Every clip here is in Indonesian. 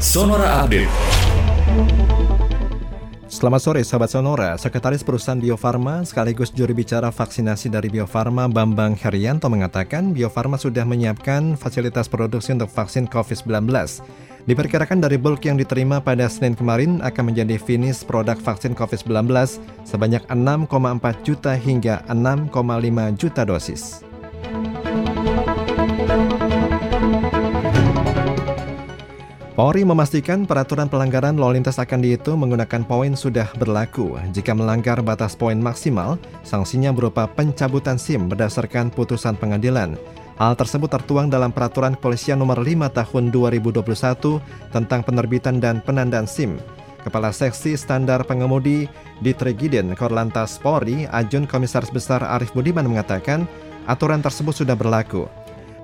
Sonora Update. Selamat sore sahabat Sonora, Sekretaris Perusahaan Bio Farma sekaligus juri bicara vaksinasi dari Bio Farma Bambang Herianto mengatakan Bio Farma sudah menyiapkan fasilitas produksi untuk vaksin COVID-19. Diperkirakan dari bulk yang diterima pada Senin kemarin akan menjadi finish produk vaksin COVID-19 sebanyak 6,4 juta hingga 6,5 juta dosis. Polri memastikan peraturan pelanggaran lalu lintas akan dihitung menggunakan poin sudah berlaku. Jika melanggar batas poin maksimal, sanksinya berupa pencabutan SIM berdasarkan putusan pengadilan. Hal tersebut tertuang dalam Peraturan Kepolisian Nomor 5 Tahun 2021 tentang penerbitan dan penandaan SIM. Kepala Seksi Standar Pengemudi di Tregiden Korlantas Polri, Ajun Komisaris Besar Arif Budiman mengatakan, aturan tersebut sudah berlaku.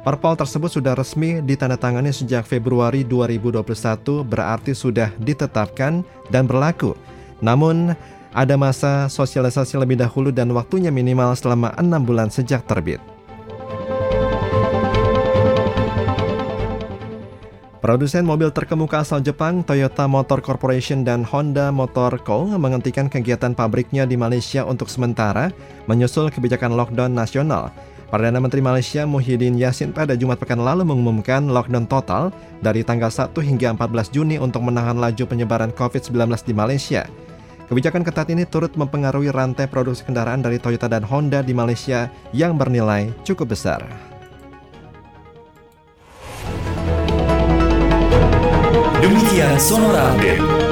Perpol tersebut sudah resmi ditandatangani sejak Februari 2021 berarti sudah ditetapkan dan berlaku. Namun, ada masa sosialisasi lebih dahulu dan waktunya minimal selama enam bulan sejak terbit. Produsen mobil terkemuka asal Jepang, Toyota Motor Corporation dan Honda Motor Co. menghentikan kegiatan pabriknya di Malaysia untuk sementara, menyusul kebijakan lockdown nasional. Perdana Menteri Malaysia Muhyiddin Yassin pada Jumat pekan lalu mengumumkan lockdown total dari tanggal 1 hingga 14 Juni untuk menahan laju penyebaran COVID-19 di Malaysia. Kebijakan ketat ini turut mempengaruhi rantai produksi kendaraan dari Toyota dan Honda di Malaysia yang bernilai cukup besar. Demikian Sonora Update.